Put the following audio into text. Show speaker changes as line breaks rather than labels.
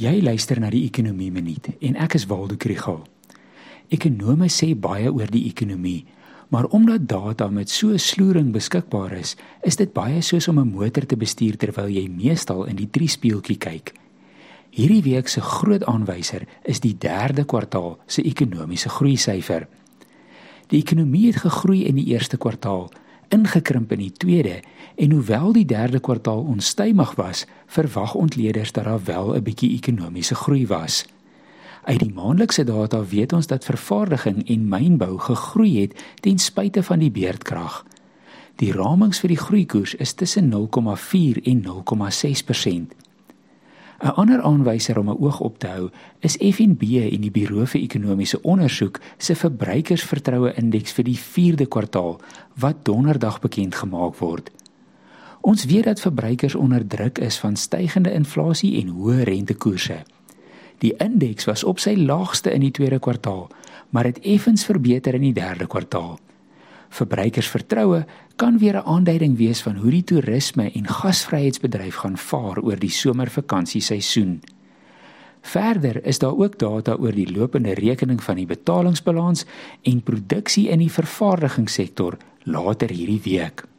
Jy luister na die Ekonomie Minuut en ek is Waldo Krugel. Ekonome sê baie oor die ekonomie, maar omdat data met so sloering beskikbaar is, is dit baie soos om 'n motor te bestuur terwyl jy meestal in die triespieeltjie kyk. Hierdie week se groot aanwyser is die 3de kwartaal se ekonomiese groei syfer. Die ekonomie het gegroei in die eerste kwartaal, ingekrimp in die tweede en hoewel die derde kwartaal onstuimig was, verwag ontleeders dat daar wel 'n bietjie ekonomiese groei was. Uit die maandelikse data weet ons dat vervaardiging en mynbou gegroei het ten spyte van die beerdkrag. Die ramings vir die groeikoers is tussen 0,4 en 0,6%. 'n Ander aanwyser om 'n oog op te hou is FNB en die Buro vir Ekonomiese Onderzoek se verbruikersvertroue indeks vir die 4de kwartaal wat donderdag bekend gemaak word. Ons weet dat verbruikers onder druk is van stygende inflasie en hoë rentekoerse. Die indeks was op sy laagste in die tweede kwartaal, maar het effens verbeter in die derde kwartaal. Verbruikersvertroue kan weer 'n aanduiding wees van hoe die toerisme en gasvryheidsbedryf gaan vaar oor die somervakansieseisoen. Verder is daar ook data oor die lopende rekening van die betalingsbalans en produksie in die vervaardigingssektor later hierdie week.